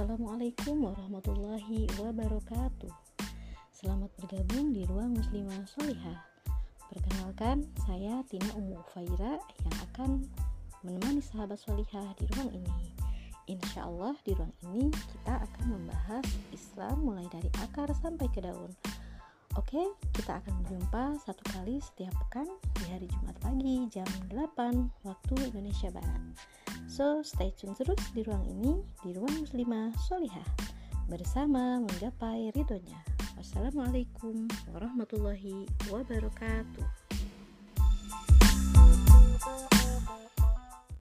Assalamualaikum warahmatullahi wabarakatuh. Selamat bergabung di Ruang Muslimah Solihah. Perkenalkan, saya Tina Umu Ufaira yang akan menemani sahabat solihah di ruang ini. Insya Allah di ruang ini kita akan membahas Islam mulai dari akar sampai ke daun Oke, kita akan berjumpa satu kali setiap pekan di hari Jumat pagi jam 8 waktu Indonesia Barat. So, stay tune terus di ruang ini, di ruang muslimah solihah, bersama menggapai ridhonya. Wassalamualaikum warahmatullahi wabarakatuh.